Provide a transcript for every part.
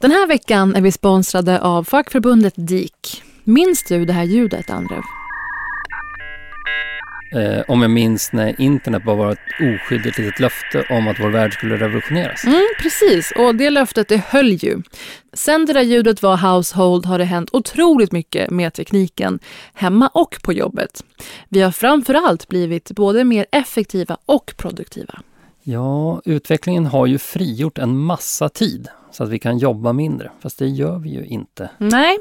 Den här veckan är vi sponsrade av fackförbundet DIK. Minns du det här ljudet, Andrev? Eh, om jag minns när internet bara var ett oskyldigt litet löfte om att vår värld skulle revolutioneras. Mm, precis, och det löftet det höll ju. Sen det där ljudet var household har det hänt otroligt mycket med tekniken, hemma och på jobbet. Vi har framför allt blivit både mer effektiva och produktiva. Ja, utvecklingen har ju frigjort en massa tid så att vi kan jobba mindre, fast det gör vi ju inte. Nej,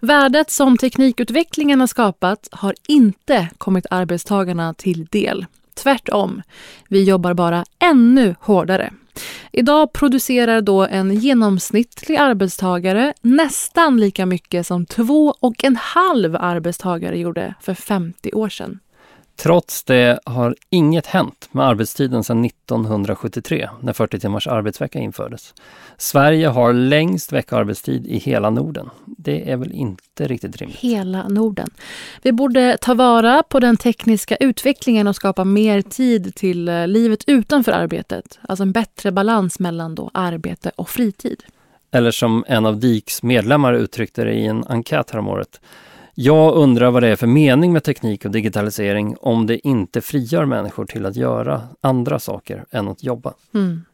värdet som teknikutvecklingen har skapat har inte kommit arbetstagarna till del. Tvärtom, vi jobbar bara ännu hårdare. Idag producerar då en genomsnittlig arbetstagare nästan lika mycket som två och en halv arbetstagare gjorde för 50 år sedan. Trots det har inget hänt med arbetstiden sedan 1973 när 40 timmars arbetsvecka infördes. Sverige har längst veckoarbetstid i hela Norden. Det är väl inte riktigt rimligt? Hela Norden. Vi borde ta vara på den tekniska utvecklingen och skapa mer tid till eh, livet utanför arbetet. Alltså en bättre balans mellan då arbete och fritid. Eller som en av DIKs medlemmar uttryckte det i en enkät häromåret. Jag undrar vad det är för mening med teknik och digitalisering om det inte frigör människor till att göra andra saker än att jobba. Mm.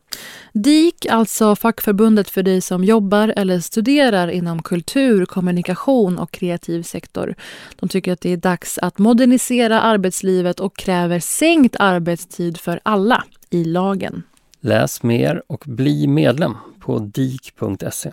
DIK, alltså fackförbundet för dig som jobbar eller studerar inom kultur, kommunikation och kreativ sektor. De tycker att det är dags att modernisera arbetslivet och kräver sänkt arbetstid för alla i lagen. Läs mer och bli medlem på dik.se.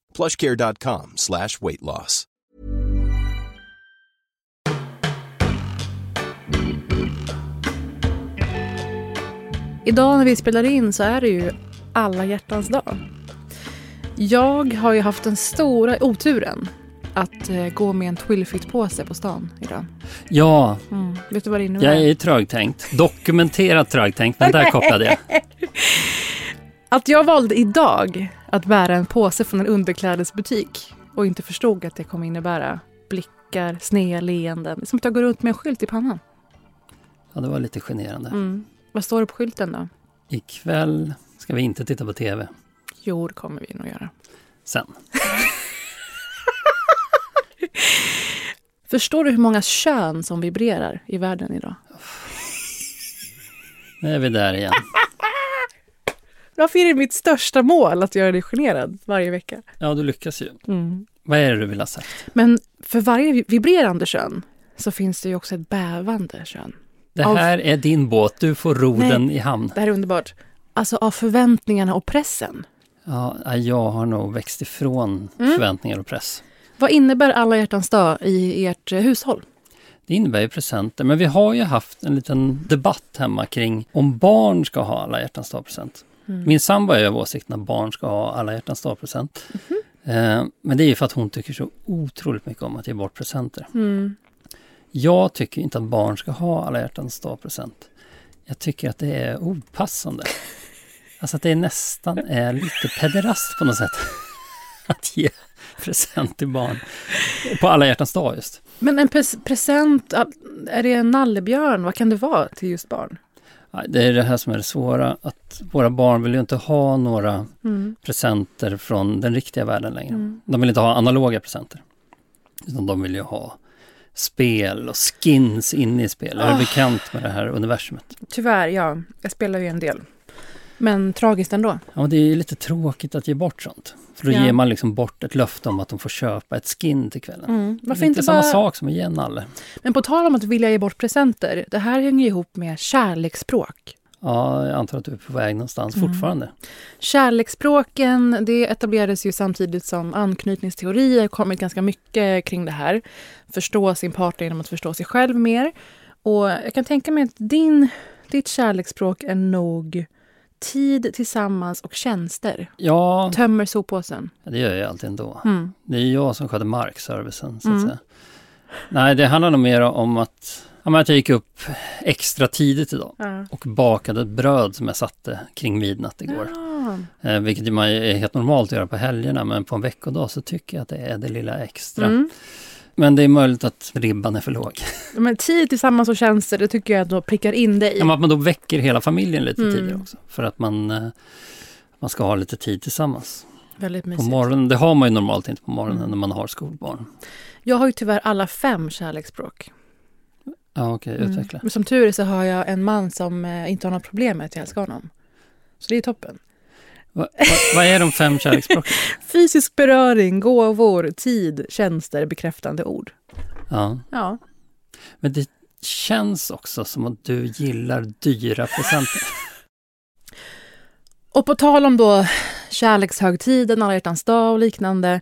plushcare.com slash weight loss. Idag när vi spelar in så är det ju alla hjärtans dag. Jag har ju haft den stora oturen att eh, gå med en Twilfit-påse på stan idag. Ja, Mm. Vet du vad det innebär? jag är trögtänkt. Dokumenterat trögtänkt, men där kopplade jag. Att jag valde idag att bära en påse från en underklädesbutik och inte förstod att det kommer innebära blickar, sneda leenden. Som att jag går runt med en skylt i pannan. Ja, det var lite generande. Mm. Vad står det på skylten då? Ikväll ska vi inte titta på TV. Jo, det kommer vi nog göra. Sen. Förstår du hur många kön som vibrerar i världen idag? Nu är vi där igen. Varför är det mitt största mål att göra dig generad varje vecka? Ja, du lyckas ju. Mm. Vad är det du vill ha sagt? Men för varje vibrerande kön så finns det ju också ett bävande kön. Det Av- här är din båt, du får ro den i hamn. Det här är underbart. Alltså av förväntningarna och pressen. Ja, jag har nog växt ifrån Mm. förväntningar och press. Vad innebär alla hjärtans dag i ert eh, hushåll? Det innebär ju presenter, men vi har ju haft en liten debatt hemma kring om barn ska ha alla hjärtans dag-present. Mm. Min sambo är av åsikten att barn ska ha alla hjärtans dag-present. Mhm. Eh, men det är ju för att hon tycker så otroligt mycket om att ge bort presenter. Mm. Jag tycker inte att barn ska ha alla hjärtans dag-present. Jag tycker att det är opassande. Alltså att det nästan är lite pederast på något sätt. att ge present till barn. På alla hjärtans dag just. Men en pres- present, är det en nallebjörn? Vad kan det vara till just barn? Det är det här som är det svåra, att våra barn vill ju inte ha några Mm. presenter från den riktiga världen längre. Mm. De vill inte ha analoga presenter. Utan de vill ju ha spel och skins inne i spel. Är du Ah. bekant med det här universumet? Tyvärr, ja. Jag spelar ju en del. Men tragiskt ändå. Ja, det är lite tråkigt att ge bort sånt. För då Ja. ger man liksom bort ett löfte om att de får köpa ett skin till kvällen. Mm. det är Varför inte inte samma bara... sak som att ge en nalle. Men på tal om att vilja ge bort presenter. Det här hänger ihop med kärleksspråk. Ja, jag antar att du är på väg någonstans Mm. fortfarande. Kärleksspråken, det etablerades ju samtidigt som anknytningsteorier kommit ganska mycket kring det här. Förstå sin partner genom att förstå sig själv mer. Och jag kan tänka mig att din, ditt kärleksspråk är nog tid tillsammans och tjänster. Ja, Tömmer soppåsen. det gör jag alltid ändå. Mm. Det är jag som sköter markservicen så att Mm. säga. Nej, det handlar nog mer om att, ja, men jag gick upp extra tidigt idag Ja. och bakade ett bröd som jag satte kring midnatt igår. Ja. Eh, vilket man är helt normalt att göra på helgerna men på en veckodag så tycker jag att det är det lilla extra. Mm. Men det är möjligt att ribban är för låg. Men tid tillsammans och tjänster, det tycker jag att då prickar in dig i. Ja, men att man då väcker hela familjen lite Mm. tidigare också. För att man, eh, man ska ha lite tid tillsammans. Väldigt På mysigt. morgonen, det har man ju normalt inte på morgonen Mm. när man har skolbarn. Jag har ju tyvärr alla fem kärleksspråk. Ja, okej, Mm. utveckla. Men som tur är så har jag en man som eh, inte har några problem med att jag älskar honom. Så det är toppen. Va, va, vad är de fem kärleksspråken? Fysisk beröring, gåvor, tid, tjänster, bekräftande ord. Ja. Ja. Men det känns också som att du gillar dyra presenter. Och på tal om då kärlekshögtiden, alla hjärtans dag och liknande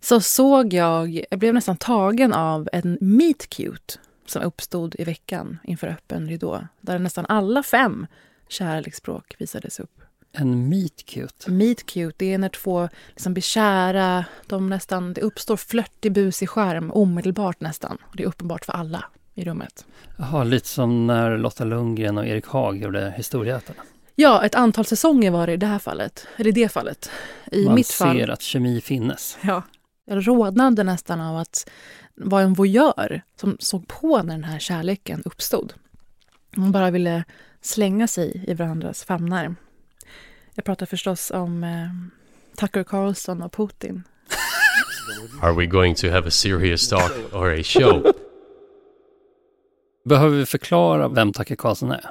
så såg jag, jag blev nästan tagen av en meet cute som uppstod i veckan inför öppen ridå. Där nästan alla fem kärleksspråk visades upp. En meet cute. Meet cute, det är när två liksom blir kära, de nästan, det uppstår flörtig busig skärm omedelbart nästan. Och det är uppenbart för alla i rummet. Jaha, lite som när Lotta Lundgren och Erik Haag gjorde Historieätarna. Ja, ett antal säsonger var det i det här fallet. Eller i det fallet. I Man mitt fall. ser att kemi finnes. Ja. Jag rodnade nästan av att vara en voyeur som såg på när den här kärleken uppstod. Man bara ville slänga sig i varandras famnar. Jag pratar förstås om eh, Tucker Carlson och Putin. Are we going to have a serious talk or a show? Behöver vi förklara vem Tucker Carlson är?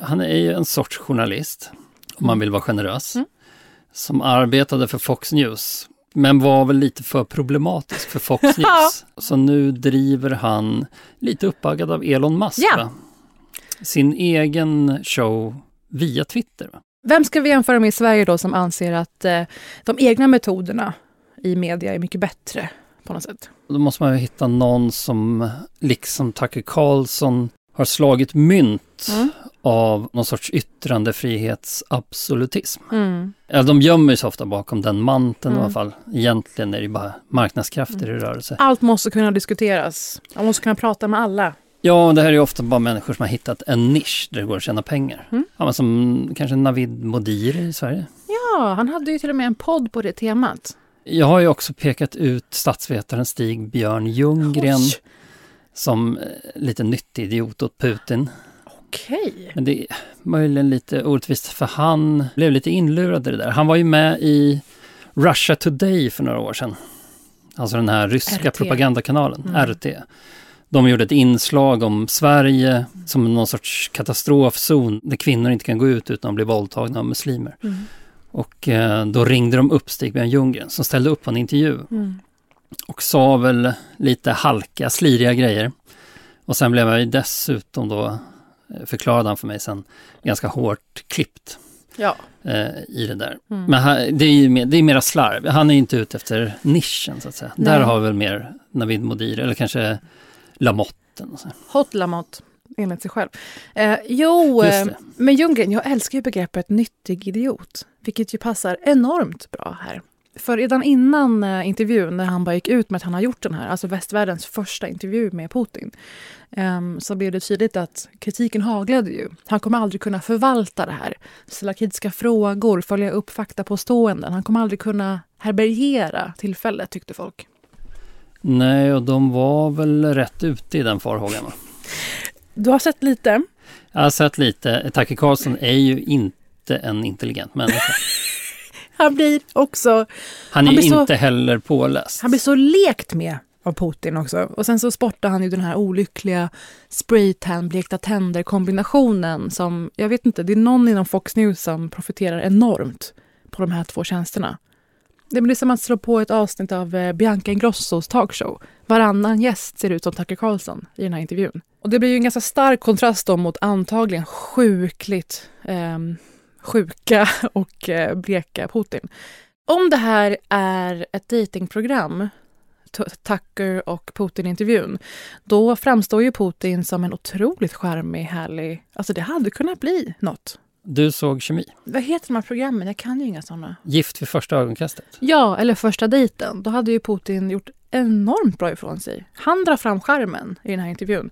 Han är ju en sorts journalist, om man vill vara generös, Mm. som arbetade för Fox News, men var väl lite för problematisk för Fox News. Så nu driver han, lite uppaggad av Elon Musk, va? sin egen show via Twitter. Va? Vem ska vi jämföra med i Sverige då som anser att eh, de egna metoderna i media är mycket bättre på något sätt? Då måste man ju hitta någon som, liksom Tucker Carlson, har slagit mynt Mm. av någon sorts yttrandefrihetsabsolutism. Mm. Ja, de gömmer sig ofta bakom den manteln Mm. i alla fall. Egentligen är det bara marknadskrafter i rörelse. Allt måste kunna diskuteras. Man måste kunna prata med alla. Ja, det här är ofta bara människor som har hittat en nisch där det går att tjäna pengar. Mm. Ja, men som kanske Navid Modiri i Sverige. Ja, han hade ju till och med en podd på det temat. Jag har ju också pekat ut statsvetaren Stig Björn Ljunggren Oj. som eh, lite nyttig idiot åt Putin. Okej. Men det är möjligen lite orättvist för han blev lite inlurad i det där. Han var ju med i Russia Today för några år sedan. Alltså den här ryska RT. propagandakanalen, Mm. RT. De gjorde ett inslag om Sverige som någon sorts katastrofzon där kvinnor inte kan gå ut utan att bli våldtagna av muslimer. Mm. Och eh, då ringde de upp Stig-Björn Ljunggren som ställde upp på en intervju Mm. och sa väl lite halka, sliriga grejer. Och sen blev jag ju dessutom då, eh, förklarade han för mig sen, ganska hårt klippt Ja. eh, i det där. Mm. Men det är ju mer, det är mera slarv. Han är inte ute efter nischen så att säga. Där Nej. har vi väl mer Navid Modiri eller kanske Lamotten. Hot Lamotte, enligt sig själv. Eh, jo, eh, men Ljunggren, jag älskar ju begreppet nyttig idiot. Vilket ju passar enormt bra här. För redan innan eh, intervjun, när han bara gick ut med att han har gjort den här, alltså västvärldens första intervju med Putin, ehm, så blev det tydligt att kritiken haglade ju. Han kommer aldrig kunna förvalta det här. Ställa kritiska frågor, följa upp faktapåståenden. Han kommer aldrig kunna härbärgera tillfället, tyckte folk. Nej, och de var väl rätt ute i den farhågan. Du har sett lite. Jag har sett lite. Tucker Carlson är ju inte en intelligent människa. Han blir också... Han är Han blir så- inte heller påläst. Han blir så lekt med av Putin också. Och sen så sportar han ju den här olyckliga spraytan, blekta tänder kombinationen som, jag vet inte, det är någon inom Fox News som profiterar enormt på de här två tjänsterna. Det blir som att slå på ett avsnitt av eh, Bianca Ingrossos talkshow. Varannan gäst ser ut som Tucker Carlson i den här intervjun. Och det blir ju en ganska stark kontrast då mot antagligen sjukligt eh, sjuka och eh, bleka Putin. Om det här är ett datingprogram, Tucker och Putin-intervjun, då framstår ju Putin som en otroligt charmig, härlig... Alltså det hade kunnat bli något. Du såg kemi. Vad heter de här programmen? Jag kan ju inga såna. Gift vid första ögonkastet. Ja, eller första dejten. Då hade ju Putin gjort enormt bra ifrån sig. Han drar fram skärmen i den här intervjun.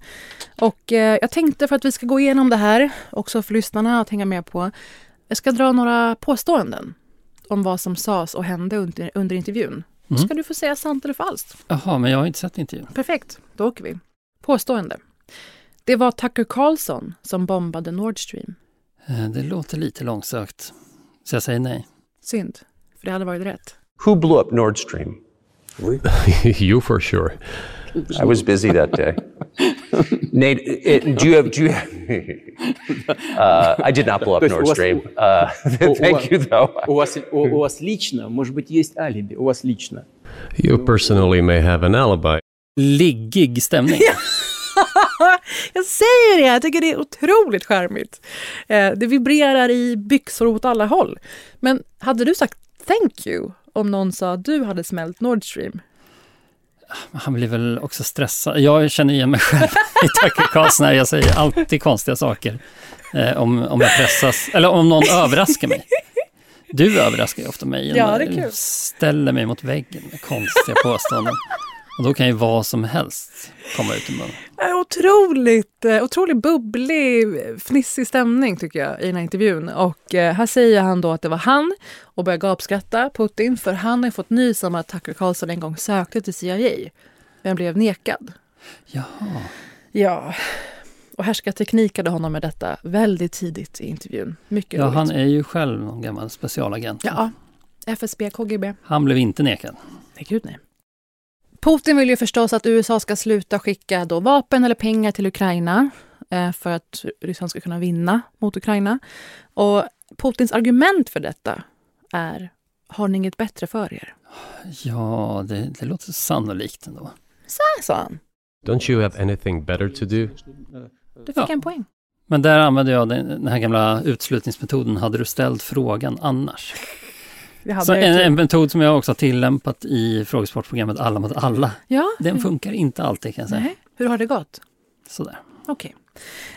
Och eh, jag tänkte för att vi ska gå igenom det här, också för lyssnarna att hänga med på. Jag ska dra några påståenden om vad som sades och hände under, under intervjun. Då Mm. ska du få säga sant eller falskt. Jaha, men jag har inte sett intervjun. Perfekt, då åker vi. Påstående. Det var Tucker Carlson som bombade Nord Stream. Eh, Det låter lite långsökt. Så jag säger nej. Synd, för det hade varit rätt. Who blew up Nord Stream? you for sure. I was busy that day. Nate, it, do you have? Do you? uh, I did not blow up То есть у Nord вас- Stream. Uh, У- у thank вас- you, though. У вас, у, у вас лично, может быть, есть алиби, у вас лично. You personally may have an alibi. Liggig stämning. Jag säger det, jag tycker det är otroligt charmigt. Eh, det vibrerar i byxor åt alla håll. Men hade du sagt thank you om någon sa att du hade smält Nord Stream? Han blir väl också stressad. Jag känner igen mig själv i Tucker Carlson. här. Jag säger alltid konstiga saker. Eh, om, om jag pressas, eller om någon överraskar mig. Du överraskar ju ofta mig. Ja, det är kul. Ställer mig mot väggen med konstiga påståenden. Och då kan ju vad som helst komma ut ur munnen. Otroligt, eh, otroligt bubblig, fnissig stämning tycker jag i den här intervjun. Och eh, här säger han då att det var han och börjar gapskratta Putin för han har fått nys om att Tucker Carlson en gång sökte till CIA men blev nekad. Jaha. Ja, och härskarteknikade honom med detta väldigt tidigt i intervjun. Mycket Ja, roligt. han är ju själv någon gammal specialagent. Ja, FSB, KGB. Han blev inte nekad. Nej, gud nej. Putin vill ju förstås att USA ska sluta skicka då vapen eller pengar till Ukraina eh, för att Ryssland ska kunna vinna mot Ukraina. Och Putins argument för detta är har ni inget bättre för er? Ja, det, det låter sannolikt ändå. Så sa han. Don't you have anything better to do? Du fick Ja. en poäng. Men där använde jag den, den här gamla utslutningsmetoden. Hade du ställt frågan annars? Så en, till. en metod som jag också har tillämpat i frågesportprogrammet Alla mot alla. Ja, Den funkar inte alltid kan jag säga. nej. Hur har det gått? Sådär. Okej.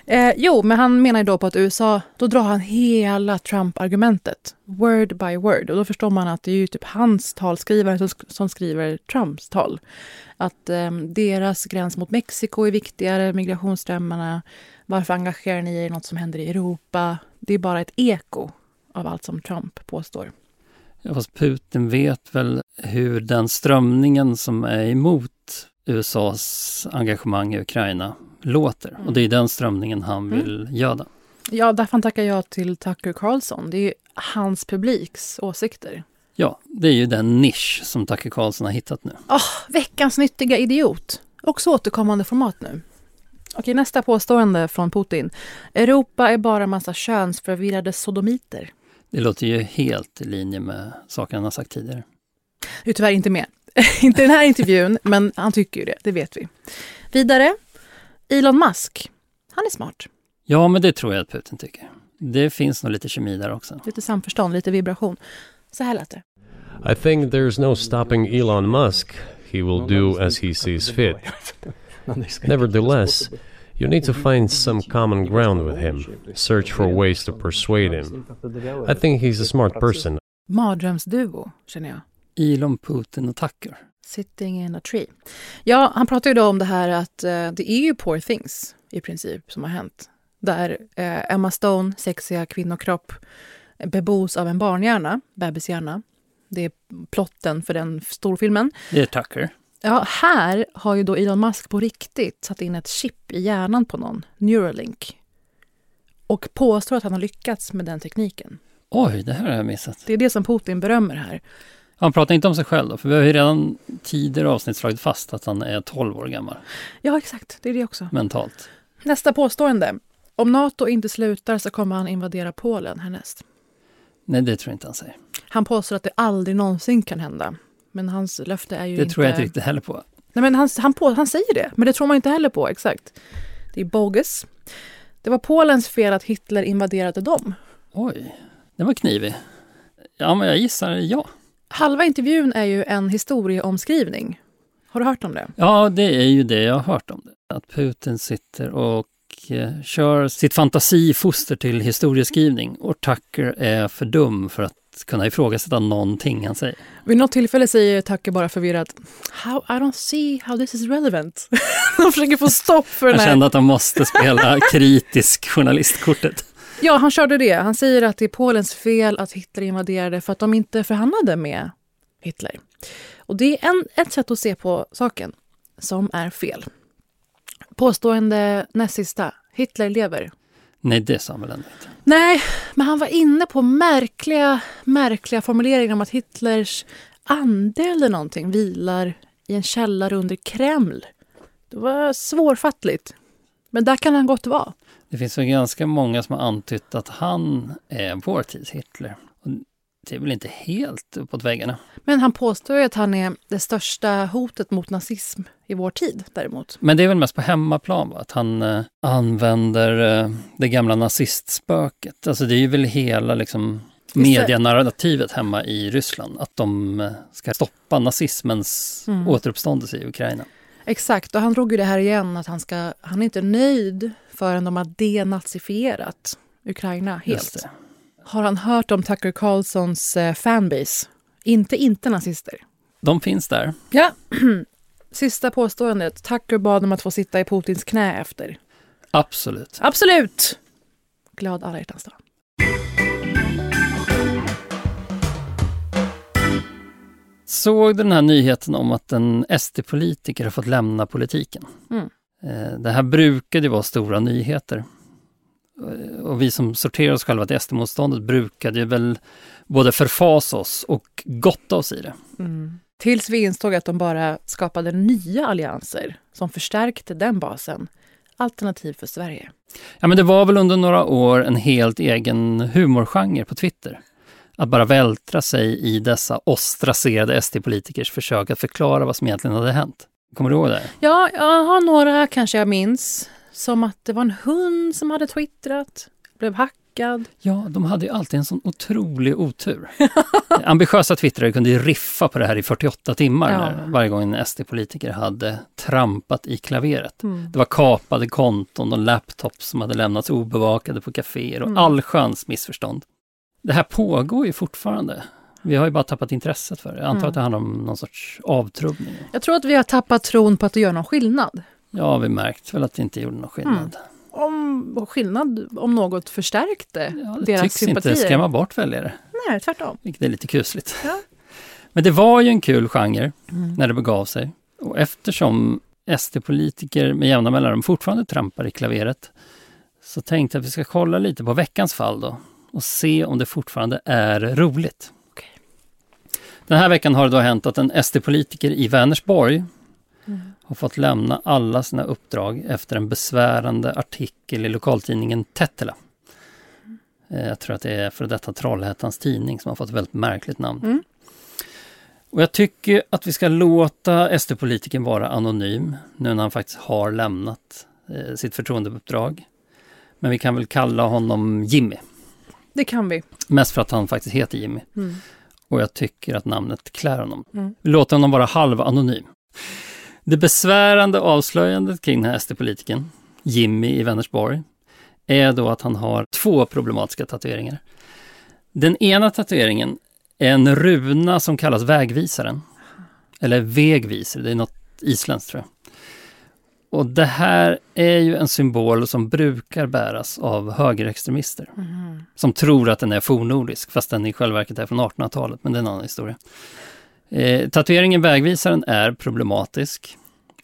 Eh, jo, men han menar ju då på att USA, då drar han hela Trump-argumentet. Word by word. Och då förstår man att det är ju typ hans talskrivare som, som skriver Trumps tal. Att eh, deras gräns mot Mexiko är viktigare, migrationsströmmarna. Varför engagerar ni er i något som händer i Europa? Det är bara ett eko av allt som Trump påstår. Fast Putin vet väl hur den strömningen som är emot USAs engagemang i Ukraina låter. Och det är den strömningen han vill göda. Ja, därför tackar jag till Tucker Carlson. Det är ju hans publiks åsikter. Ja, det är ju den nisch som Tucker Carlson har hittat nu. Oh, veckans nyttiga idiot. Också återkommande format nu. Okej, nästa påstående från Putin. Europa är bara massa könsförvirrade sodomiter. Det låter ju helt i linje med saker han har sagt tidigare. Jag är tyvärr inte med. inte i den här intervjun, men han tycker ju det. Det vet vi. Vidare. Elon Musk. Han är smart. Ja, men det tror jag att Putin tycker. Det finns nog lite kemi där också. Lite samförstånd, lite vibration. Så här lät det. I think there's no stopping Elon Musk. He will do as he sees fit. Nevertheless, you need to find some common ground with him. Search for ways to persuade him. I think he's a smart person. Mardrömsduo, känner jag. Elon, Putin och Tucker. Sitting in a tree. Ja, han pratar ju då om det här att eh, det är ju poor things i princip som har hänt. Där eh, Emma Stone, sexiga kvinnokropp, bebos av en barnhjärna, bebishjärna. Det är plotten för den storfilmen. Det är Tucker. Ja, här har ju då Elon Musk på riktigt satt in ett chip i hjärnan på någon, Neuralink. Och påstår att han har lyckats med den tekniken. Oj, det här har jag missat. Det är det som Putin berömmer här. Han pratar inte om sig själv då, för vi har ju redan tidigare avsnitt slagit fast att han är 12 år gammal. Ja, exakt. Det är det också. Mentalt. Nästa påstående. Om Nato inte slutar så kommer han invadera Polen härnäst. Nej, det tror jag inte han säger. Han påstår att det aldrig någonsin kan hända. Men hans löfte är ju det inte... tror jag inte riktigt heller på. Nej, men han, han, på, han säger det, men det tror man inte heller på. Exakt. Det är bogus. Det var Polens fel att Hitler invaderade dem. Oj, det var knivig. Ja, men jag gissar ja. Halva intervjun är ju en historieomskrivning. Har du hört om det? Ja, det är ju det jag har hört om det. Att Putin sitter och eh, kör sitt fantasifoster till historieskrivning och Tucker är för dum för att kunna ifrågasätta någonting han säger. Vid något tillfälle säger Tucker bara förvirrat How, I don't see how this is relevant. han försöker få stopp för den här... kände att han måste spela kritisk journalistkortet. Ja, han körde det. Han säger att det är Polens fel att Hitler invaderade för att de inte förhandlade med Hitler. Och det är en, ett sätt att se på saken som är fel. Påstående näst sista. Hitler lever. Nej, det sa han väl ändå inte. Nej, men han var inne på märkliga, märkliga formuleringar om att Hitlers ande eller någonting vilar i en källare under Kreml. Det var svårfattligt. Men där kan han gott vara. Det finns väl ganska många som har antytt att han är vår tids Hitler. Det är väl inte helt uppåt väggarna. Men han påstår ju att han är det största hotet mot nazism i vår tid däremot. Men det är väl mest på hemmaplan, va? att han eh, använder eh, det gamla nazistspöket. Alltså det är ju väl hela liksom, medianarrativet hemma i Ryssland, att de eh, ska stoppa nazismens Mm. återuppståndelse i Ukraina. Exakt, och han drog ju det här igen att han, ska, han är inte nöjd förrän de har denazifierat Ukraina helt. Har han hört om Tucker Carlsons eh, fanbase? Inte inte nazister. De finns där. Ja. Sista påståendet. Tucker bad om att få sitta i Putins knä efter. Absolut. Absolut! Glad alla hjärtans dag. Såg du den här nyheten om att en SD-politiker har fått lämna politiken? Mm. Eh, Det här brukade ju vara stora nyheter. Och vi som sorterar oss själva till SD-motståndet brukade ju väl både förfasa oss och gotta oss i det. Mm. Tills vi insåg att de bara skapade nya allianser som förstärkte den basen. Alternativ för Sverige. Ja, men det var väl under några år en helt egen humorgenre på Twitter. Att bara vältra sig i dessa ostraserade SD-politikers försök att förklara vad som egentligen hade hänt. Kommer du ihåg det? Ja, jag har några kanske jag minns. Som att det var en hund som hade twittrat, blev hackad. Ja, de hade ju alltid en sån otrolig otur. Ambitiösa twittrare kunde ju riffa på det här i 48 timmar Ja. när, varje gång en SD-politiker hade trampat i klaveret. Mm. Det var kapade konton och laptops som hade lämnats obevakade på kaféer och Mm. allsköns missförstånd. Det här pågår ju fortfarande. Vi har ju bara tappat intresset för det. Jag antar Mm. att det handlar om någon sorts avtrubbning. Jag tror att vi har tappat tron på att det gör någon skillnad. Ja, vi märkt väl att det inte gjorde någon skillnad. Mm. Om skillnad, om något förstärkte Ja, det deras tycks sympatier. inte skrämma bort väljare. Nej, tvärtom. Vilket är lite kusligt. Ja. Men det var ju en kul genre Mm. när det begav sig. Och eftersom SD-politiker med jämna mellanrum fortfarande trampar i klaveret så tänkte jag att vi ska kolla lite på veckans fall då och se om det fortfarande är roligt. Okej. Den här veckan har det då hänt att en SD-politiker i Vänersborg Mm. Har fått lämna alla sina uppdrag efter en besvärande artikel i lokaltidningen Tettela. Eh, Jag tror att det är för detta Trollhättans tidning som har fått ett väldigt märkligt namn. Mm. Och jag tycker att vi ska låta SD-politikern vara anonym nu när han faktiskt har lämnat eh, sitt förtroendeuppdrag. Men vi kan väl kalla honom Jimmy. Det kan vi. Mest för att han faktiskt heter Jimmy. Mm. Och jag tycker att namnet klär honom. Mm. Vi låter honom vara halvanonym. Det besvärande avslöjandet kring den här SD-politikern, Jimmy i Vänersborg, är då att han har två problematiska tatueringar. Den ena tatueringen en runa som kallas vägvisaren. Eller vägvisare, det är något isländskt tror jag. Och det här är ju en symbol som brukar bäras av högerextremister. Mhm. Som tror att den är fornnordisk, fast den i själva verket är från 1800-talet, men det är en annan historia. Eh, tatueringen vägvisaren är problematisk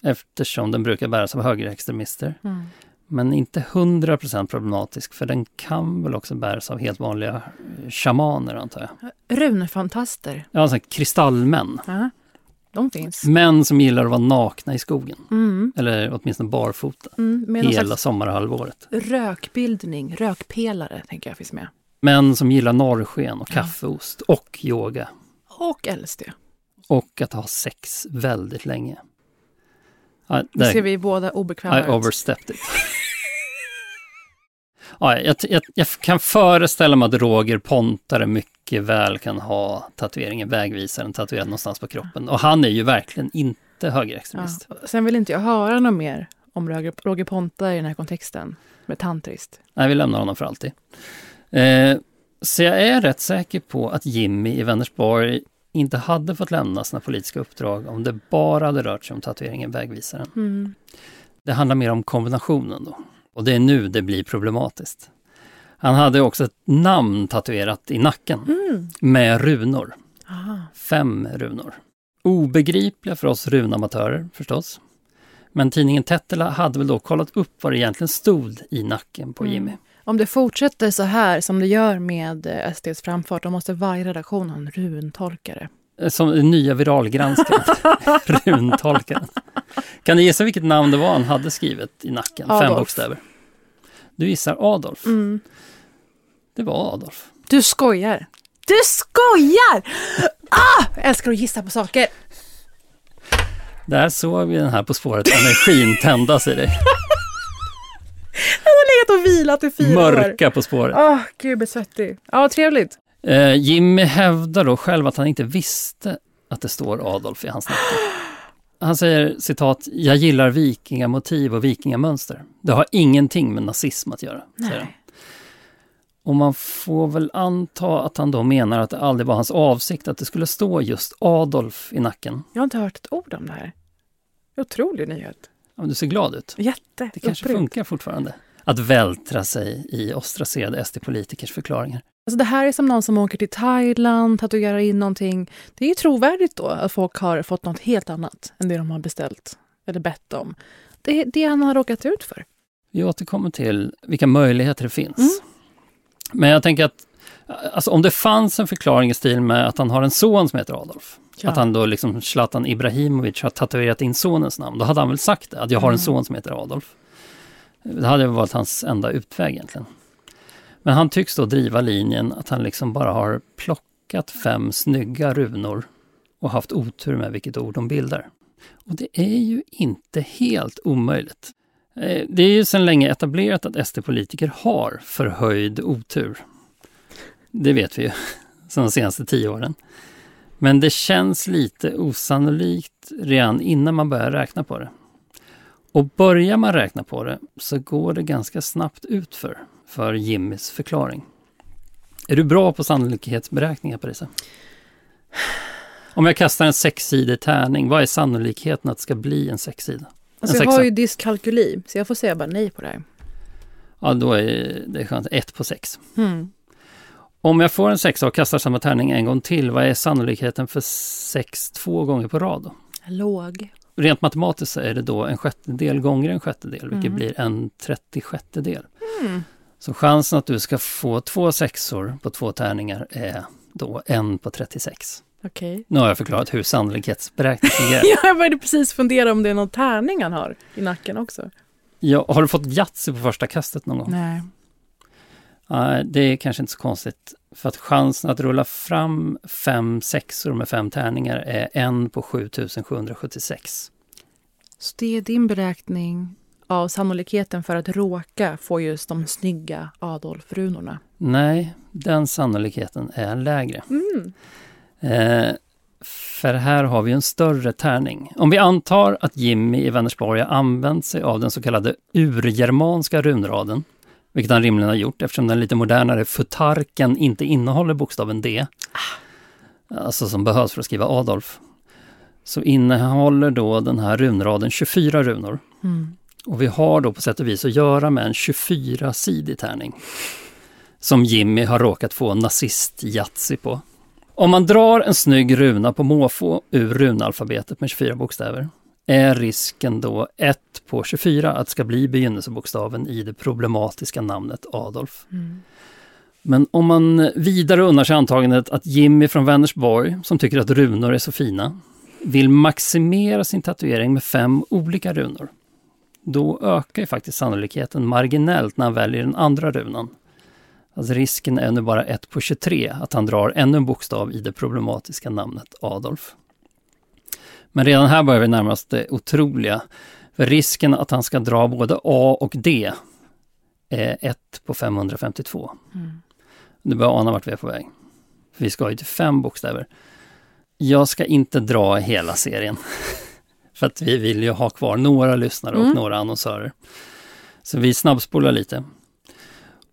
eftersom den brukar bäras av högerextremister. Mm. Men inte 100% problematisk, för den kan väl också bäras av helt vanliga eh, shamaner antar jag. Runfantaster. Ja, alltså kristallmän. Ja, de finns. Män som gillar att vara nakna i skogen. Mm. Eller åtminstone barfota. Mm, hela sommarhalvåret. rökbildning, rökpelare tänker jag finns med. Män som gillar norrsken och kaffeost och yoga. Och LSD. Och att ha sex väldigt länge. Ja, Nu ser vi båda obekväma I ut. overstepped it. ja, jag, jag, jag kan föreställa mig att Roger Pontare mycket väl kan ha tatueringen vägvisaren tatuerad någonstans på kroppen. Och han är ju verkligen inte högerextremist. Ja. Sen vill inte jag höra något mer om Roger, Roger Ponta i den här kontexten. Med tantriskt. Nej, vi lämnar honom för alltid. Eh, så jag är rätt säker på att Jimmy i Vänersborg inte hade fått lämna sina politiska uppdrag om det bara hade rört sig om tatueringen vägvisaren. Mm. Det handlar mer om kombinationen då. Och det är nu det blir problematiskt. Han hade också ett namn tatuerat i nacken Mm. med runor. Aha. Fem runor. Obegripliga för oss runamatörer förstås. Men tidningen Tettela hade väl då kollat upp vad det egentligen stod i nacken på Mm. Jimmy. Om det fortsätter så här som det gör med eh, SDs framfart, då måste varje redaktion ha en runtolkare. Eh, Som nya viralgranskaren, runtolkaren. Kan du gissa vilket namn det var han hade skrivit i nacken? Fem Adolf. bokstäver. Du gissar Adolf. Mm. Det var Adolf. Du skojar! Du skojar! Ah! Jag älskar att gissa på saker. Där såg vi den här På spåret energin tändas i dig. Legat och vilat i fyra år. Mörka På spåret. Åh, gud, jag blir svettig. Ja, trevligt. Eh, Jimmy hävdar då själv att han inte visste att det står Adolf i hans nacke. Han säger citat, jag gillar vikingamotiv och vikingamönster. Det har ingenting med nazism att göra. Och man får väl anta att han då menar att det aldrig var hans avsikt att det skulle stå just Adolf i nacken. Jag har inte hört ett ord om det här. Otrolig nyhet. Ja, du ser glad ut. Jätte. Det kanske upprymd. funkar fortfarande. Att vältra sig i ostraserade SD-politikers förklaringar. Alltså det här är som någon som åker till Thailand, tatuerar in någonting. Det är ju trovärdigt då att folk har fått något helt annat än det de har beställt eller bett om. Det är det han har råkat ut för. Vi återkommer till vilka möjligheter det finns. Mm. Men jag tänker att alltså, om det fanns en förklaring i stil med att han har en son som heter Adolf. Ja. Att han då liksom Zlatan Ibrahimovic har tatuerat in sonens namn. Då hade han väl sagt det, att jag har en Mm. son som heter Adolf. Det hade varit hans enda utväg egentligen. Men han tycks då driva linjen att han liksom bara har plockat fem snygga runor och haft otur med vilket ord de bildar. Och det är ju inte helt omöjligt. Eh, det är ju sedan länge etablerat att SD-politiker har förhöjd otur. Det vet vi ju, sedan de senaste tio åren. Men det känns lite osannolikt redan innan man börjar räkna på det. Och börjar man räkna på det så går det ganska snabbt utför för Jimmys förklaring. Är du bra på sannolikhetsberäkningar Parisa? Om jag kastar en sexsidig tärning, vad är sannolikheten att det ska bli en sexsida? Alltså en jag har ju dyskalkyli, så jag får säga bara nej på det här. Ja, då är det chans ett på sex. Mm. Om jag får en sexa och kastar samma tärning en gång till, vad är sannolikheten för sex två gånger på rad? Då? Låg. Rent matematiskt är det då en sjättedel gånger en sjättedel, vilket Mm. blir en trettiosjättedel. Mm. Så chansen att du ska få två sexor på två tärningar är då en på 36. Okej. Nu har jag förklarat hur sannolikhetsberäkning fungerar. Ja, jag började precis fundera om det är någon tärning han har i nacken också. ja, har du fått Yatzy på första kastet någon gång? Nej. Det är kanske inte så konstigt. För att chansen att rulla fram fem sexor med fem tärningar är en på 7776. Så det är din beräkning av sannolikheten för att råka få just de snygga Adolf-runorna. Nej, den sannolikheten är lägre. Mm. Eh, för här har vi en större tärning. Om vi antar att Jimmy i Vänersborg har använt sig av den så kallade urgermanska runraden, vilket han rimligen har gjort eftersom den lite modernare futarken inte innehåller bokstaven D, alltså som behövs för att skriva Adolf, så innehåller då den här runraden 24 runor. Mm. Och vi har då på sätt och vis att göra med en 24-sidig tärning. Som Jimmy har råkat få nazist på. Om man drar en snygg runa på måfå ur runalfabetet med 24 bokstäver är risken då 1 på 24 att det ska bli begynnelsebokstaven i det problematiska namnet Adolf. Mm. Men om man vidare unnar sig antagandet att Jimmy från Vänersborg, som tycker att runor är så fina, vill maximera sin tatuering med fem olika runor, då ökar ju faktiskt sannolikheten marginellt när han väljer den andra runan. Alltså risken är nu bara 1 på 23 att han drar ännu en bokstav i det problematiska namnet Adolf. Men redan här börjar vi närma oss det otroliga. För risken att han ska dra både A och D är 1 på 552. Mm. Du börjar ana vart vi är på väg. För vi ska ju till fem bokstäver. Jag ska inte dra hela serien. För att vi vill ju ha kvar några lyssnare och Mm. några annonsörer. Så vi snabbspolar lite.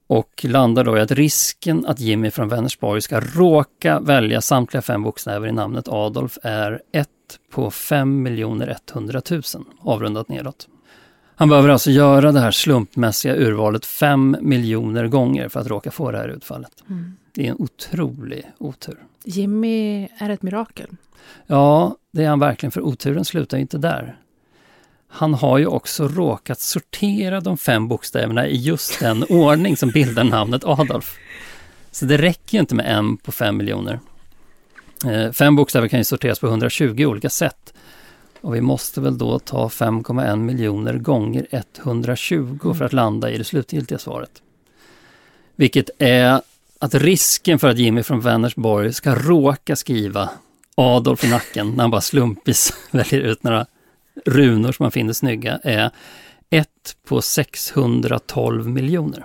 Och landar då i att risken att Jimmy från Vänersborg ska råka välja samtliga fem bokstäver i namnet Adolf är 1 på 5 100 000, avrundat nedåt. Han behöver alltså göra det här slumpmässiga urvalet 5 miljoner gånger för att råka få det här utfallet. Mm. Det är en otrolig otur. Jimmy är ett mirakel. Ja, det är han verkligen, för oturen slutar inte där. Han har ju också råkat sortera de fem bokstäverna i just den ordning som bildar namnet Adolf. Så det räcker ju inte med en på fem miljoner. Eh, Fem bokstäver kan ju sorteras på 120 olika sätt. Och vi måste väl då ta 5,1 miljoner gånger 120 för att landa i det slutgiltiga svaret. Vilket är att risken för att Jimmy från Vänersborg ska råka skriva Adolf i nacken när han bara slumpvis väljer ut några runor som han finner snygga är 1 på 612 miljoner.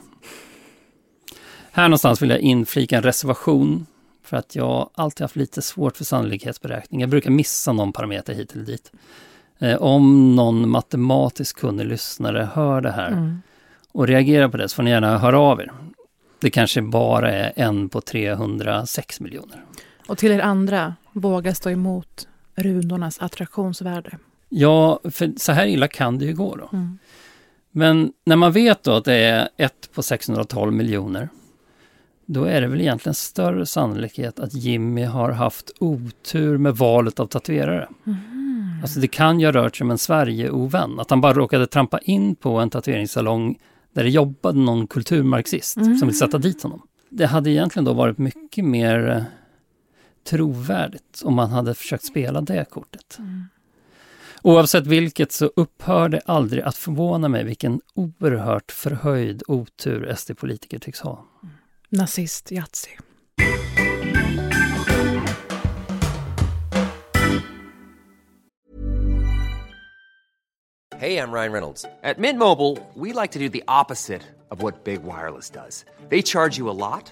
Här någonstans vill jag inflika en reservation för att jag alltid haft lite svårt för sannolikhetsberäkning. Jag brukar missa någon parameter hit eller dit. Eh, om någon matematiskt kunnig lyssnare hör det här Mm. och reagerar på det så får ni gärna höra av er. Det kanske bara är en på 306 miljoner. Och till er andra, våga stå emot runornas attraktionsvärde. Ja, för så här illa kan det ju gå då. Mm. Men när man vet då att det är 1 på 612 miljoner, då är det väl egentligen större sannolikhet att Jimmy har haft otur med valet av tatuerare. Mhm. Alltså det kan ju ha rört sig om en Sverige-ovän, att han bara råkade trampa in på en tatueringssalong där det jobbade någon kulturmarxist som vill sätta dit honom. Det hade egentligen då varit mycket mer eh, trovärdigt om man hade försökt spela det kortet. Oavsett vilket så upphör det aldrig att förvåna mig vilken oerhört förhöjd otur SD-politiker tycks ha. Nazist Yatzy. Hey, I'm Ryan Reynolds. At Mint Mobile, we like to do the opposite of what Big Wireless does. They charge you a lot,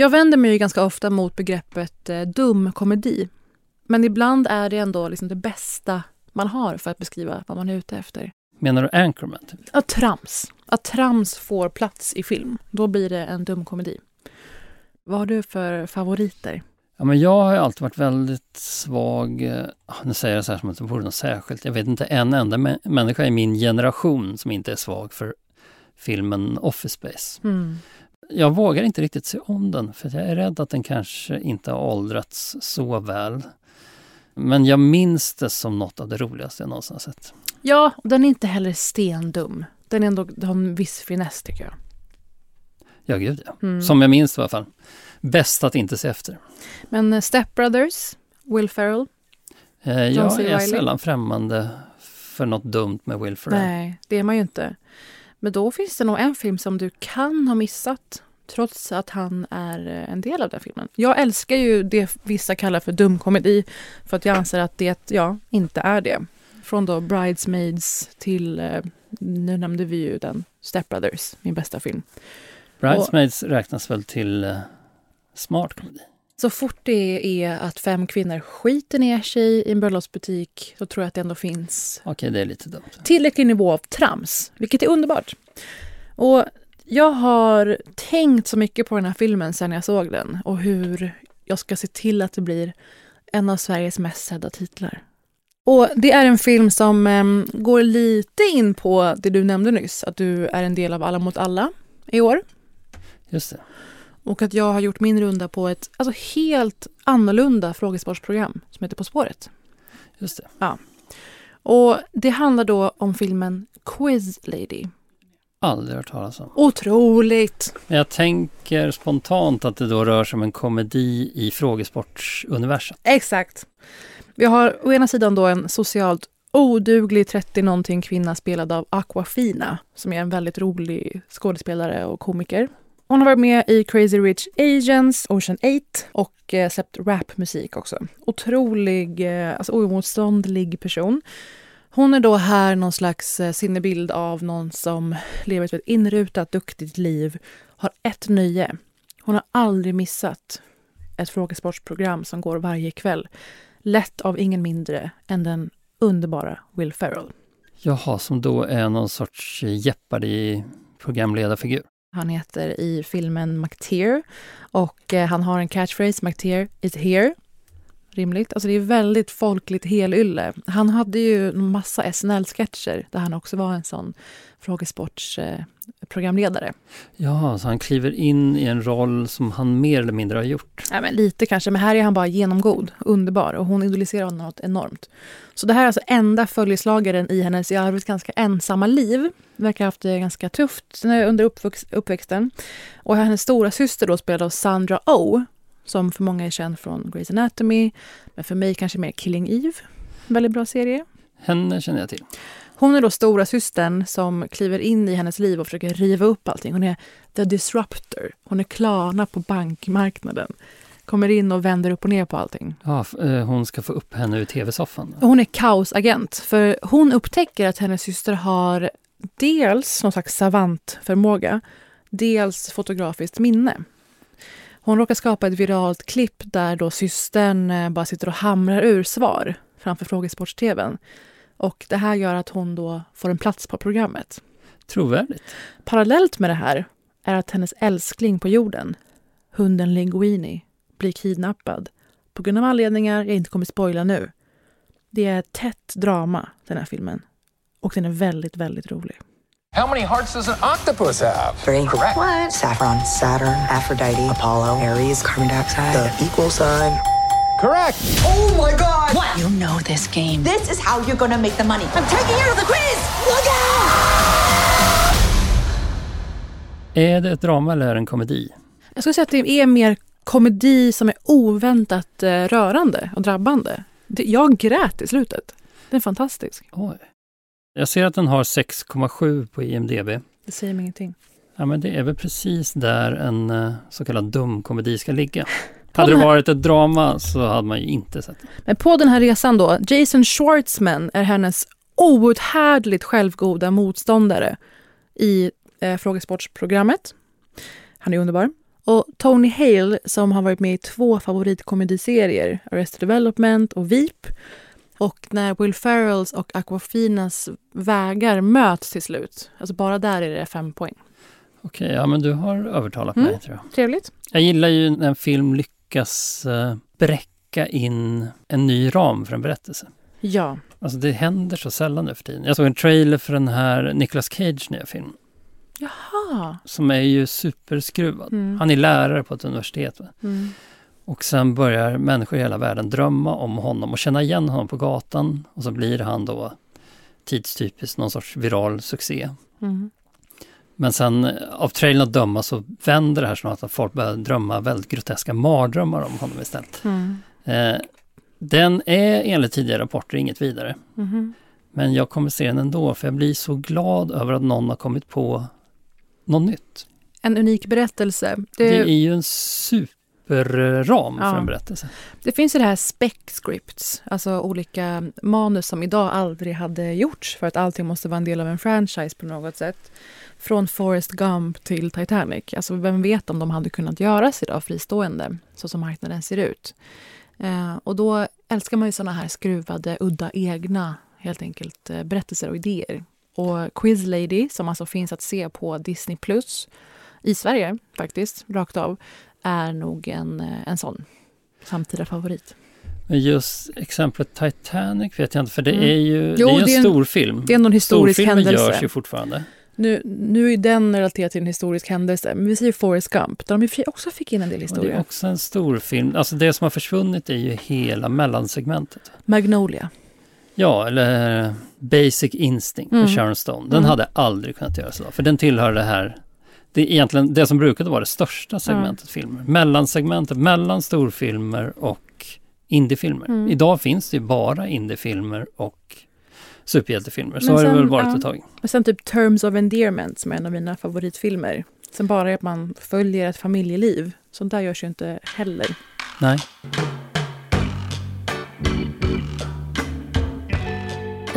Jag vänder mig ju ganska ofta mot begreppet eh, dum komedi. Men ibland är det ändå liksom det bästa man har för att beskriva vad man är ute efter. Menar du Anchorman? Typ? Att trams. Att trams får plats i film. Då blir det en dum komedi. Vad har du för favoriter? Ja, men jag har alltid varit väldigt svag, eh, nu säger jag så här som att det vore något särskilt, jag vet inte en enda mä människa i min generation som inte är svag för filmen Office Space. Mm. Jag vågar inte riktigt se om den för jag är rädd att den kanske inte har åldrats så väl. Men jag minns det som något av det roligaste jag någonsin har sett. Ja, och den är inte heller stendum. Den är ändå, har en viss finess tycker jag. Ja, gud ja. Mm. Som jag minns det i alla fall. Bäst att inte se efter. Men eh, Step Brothers, Will Ferrell. Eh, jag är Reilly. sällan främmande för något dumt med Will Ferrell. Nej, det är man ju inte. Men då finns det nog en film som du kan ha missat trots att han är eh, en del av den filmen. Jag älskar ju det vissa kallar för dumkomedi för att jag anser att det, ja, inte är det. Från då Bridesmaids till, eh, nu nämnde vi ju den, Step Brothers, min bästa film. Bridesmaids räknas väl till eh, smart komedi? Så fort det är att fem kvinnor skiter ner sig i en bröllopsbutik så tror jag att det ändå finns Okej, det är lite dumt. tillräcklig nivå av trams, vilket är underbart. Och jag har tänkt så mycket på den här filmen sen jag såg den och hur jag ska se till att det blir en av Sveriges mest sedda titlar. Och det är en film som em, går lite in på det du nämnde nyss, att du är en del av Alla mot alla i år. Just det. Och att jag har gjort min runda på ett alltså, helt annorlunda frågesportsprogram som heter På spåret. Just det. Ja. Och det handlar då om filmen Quiz Lady. Aldrig hört talas om. Otroligt! Jag tänker spontant att det då rör sig om en komedi i frågesportsuniversum. Exakt. Vi har å ena sidan då en socialt oduglig 30-någonting kvinna spelad av Aquafina som är en väldigt rolig skådespelare och komiker. Hon har varit med i Crazy Rich Asians, Ocean 8 och eh, släppt rapmusik också. Otrolig, eh, alltså oemotståndlig person. Hon är då här någon slags eh, sinnebild av någon som lever ett inrutat, duktigt liv, har ett nöje. Hon har aldrig missat ett frågesportsprogram som går varje kväll. Lett av ingen mindre än den underbara Will Ferrell. Jaha, som då är någon sorts eh, Jeopardy-programledarfigur. Han heter i filmen McTeer och eh, han har en catchphrase, McTeer is here. Rimligt. Alltså det är väldigt folkligt helylle. Han hade ju massa SNL-sketcher där han också var en sån frågesportsprogramledare. Ja, så han kliver in i en roll som han mer eller mindre har gjort. Ja, men lite kanske, men här är han bara genomgod, underbar och hon idoliserar honom något enormt. Så det här är alltså enda följeslagaren i hennes i övrigt ganska ensamma liv. Verkar ha haft det ganska tufft under uppväxt, uppväxten. Och hennes stora syster då spelad av Sandra Oh, som för många är känd från Grey's Anatomy, men för mig kanske mer Killing Eve. Väldigt bra serie. Henne känner jag till. Hon är då stora systern som kliver in i hennes liv och försöker riva upp allting. Hon är the disruptor. Hon är Klarna på bankmarknaden. Kommer in och vänder upp och ner på allting. Ja, eh, hon ska få upp henne ur tv-soffan. Hon är kaosagent, för hon upptäcker att hennes syster har dels någon slags savantförmåga, dels fotografiskt minne. Hon råkar skapa ett viralt klipp där då systern eh, bara sitter och hamrar ur svar framför frågesports-tvn. Och det här gör att hon då får en plats på programmet. Trovärdigt. Parallellt med det här är att hennes älskling på jorden, hunden Linguini, blir kidnappad på grund av anledningar jag inte kommer spoila nu. Det är ett tätt drama, den här filmen. Och den är väldigt, väldigt rolig. How many hearts does an octopus have? Three. Correct. What? Saffron, Saturn, Aphrodite, Apollo, Aries, carbon dioxide, the equal sign. Correct. Oh my god! What? You know this game. This is how you're gonna make the money. I'm taking you to the quiz! Look out! Är det ett drama eller är det en komedi? Jag skulle säga att det är mer komedi som är oväntat eh, rörande och drabbande. Jag grät i slutet. Den är fantastisk. Oj. Jag ser att den har 6,7 på IMDB. Det säger mig ingenting. Ja, men det är väl precis där en eh, så kallad dumkomedi ska ligga. Hade det varit ett drama så hade man ju inte sett det. Men på den här resan då, Jason Schwartzman är hennes outhärdligt självgoda motståndare i eh, frågesportsprogrammet. Han är underbar. Och Tony Hale, som har varit med i två favoritkomediserier, Arrested Development och Veep. Och när Will Ferrells och Aquafinas vägar möts till slut, alltså bara där är det fem poäng. Okej, ja men du har övertalat Mm. mig tror jag. Trevligt. Jag gillar ju när en film lyckas eh, bräcka in en ny ram för en berättelse. Ja. Alltså det händer så sällan nu för tiden. Jag såg en trailer för den här Nicolas Cage nya film. Jaha. Som är ju superskruvad. Mm. Han är lärare på ett universitet. Mm. Och sen börjar människor i hela världen drömma om honom och känna igen honom på gatan. Och så blir han då tidstypiskt någon sorts viral succé. Mm. Men sen eh, av trailern att döma så vänder det här snart att folk börjar drömma väldigt groteska mardrömmar om honom istället. Mm. Eh, den är enligt tidigare rapporter inget vidare. Mhm. Men jag kommer se den ändå för jag blir så glad över att någon har kommit på något nytt. En unik berättelse. Det, Det, är ju en superram Ja. för en berättelse. det finns ju det här spec scripts, alltså olika manus som idag aldrig hade gjorts för att allting måste vara en del av en franchise på något sätt. Från Forrest Gump till Titanic. Alltså vem vet om de hade kunnat göras idag fristående, så som marknaden ser ut. Eh, och då älskar man ju såna här skruvade, udda, egna helt enkelt eh, berättelser och idéer. Och Quiz Lady, som alltså finns att se på Disney Plus i Sverige faktiskt, rakt av, är nog en, eh, en sån samtida favorit. Men just exemplet Titanic vet jag inte, för det Mm. är ju Jo, det är ju det är en en- stor film. det är en historisk Storfilmer händelse. görs ju fortfarande. Nu, nu är den relaterad till en historisk händelse, men vi säger Forrest Gump, där de också fick in en del Och det historia. är också en stor film. Alltså det som har försvunnit är ju hela mellansegmentet. Magnolia. Ja, eller Basic Instinct med Mm. Sharon Stone. Den Mm. hade aldrig kunnat göras idag, för den tillhör det här det är egentligen det som brukade vara det största segmentet filmer. Mellansegmentet mellan storfilmer och indiefilmer. Mm. Idag finns det ju bara indiefilmer och superhjältefilmer. Så Men har det sen, väl varit ja. ett tag. Men sen typ Terms of Endearment som är en av mina favoritfilmer. Sen bara att man följer ett familjeliv. Sånt där görs ju inte heller. Nej.